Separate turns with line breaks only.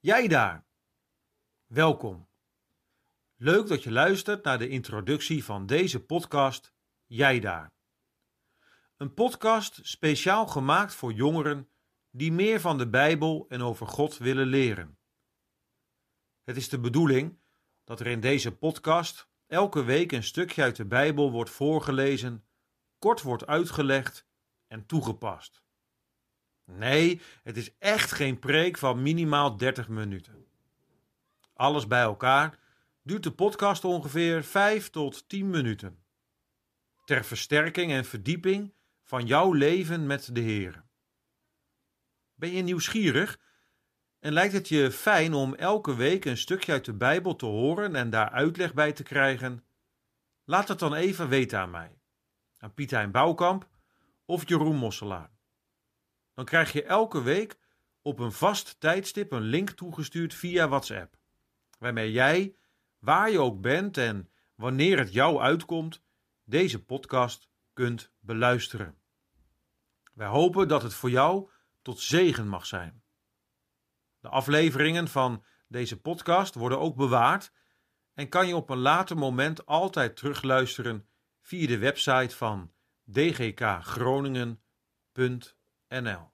Jij daar. Welkom. Leuk dat je luistert naar de introductie van deze podcast Jij daar. Een podcast speciaal gemaakt voor jongeren die meer van de Bijbel en over God willen leren. Het is de bedoeling dat er in deze podcast elke week een stukje uit de Bijbel wordt voorgelezen, kort wordt uitgelegd en toegepast. Nee, het is echt geen preek van minimaal 30 minuten. Alles bij elkaar duurt de podcast ongeveer 5 tot 10 minuten. Ter versterking en verdieping van jouw leven met de Heer. Ben je nieuwsgierig en lijkt het je fijn om elke week een stukje uit de Bijbel te horen en daar uitleg bij te krijgen? Laat het dan even weten aan mij, aan Pietijn Bouwkamp of Jeroen Mosselaar. Dan krijg je elke week op een vast tijdstip een link toegestuurd via WhatsApp, waarmee jij, waar je ook bent en wanneer het jou uitkomt, deze podcast kunt beluisteren. Wij hopen dat het voor jou tot zegen mag zijn. De afleveringen van deze podcast worden ook bewaard en kan je op een later moment altijd terugluisteren via de website van dgkgroningen.nl. and out.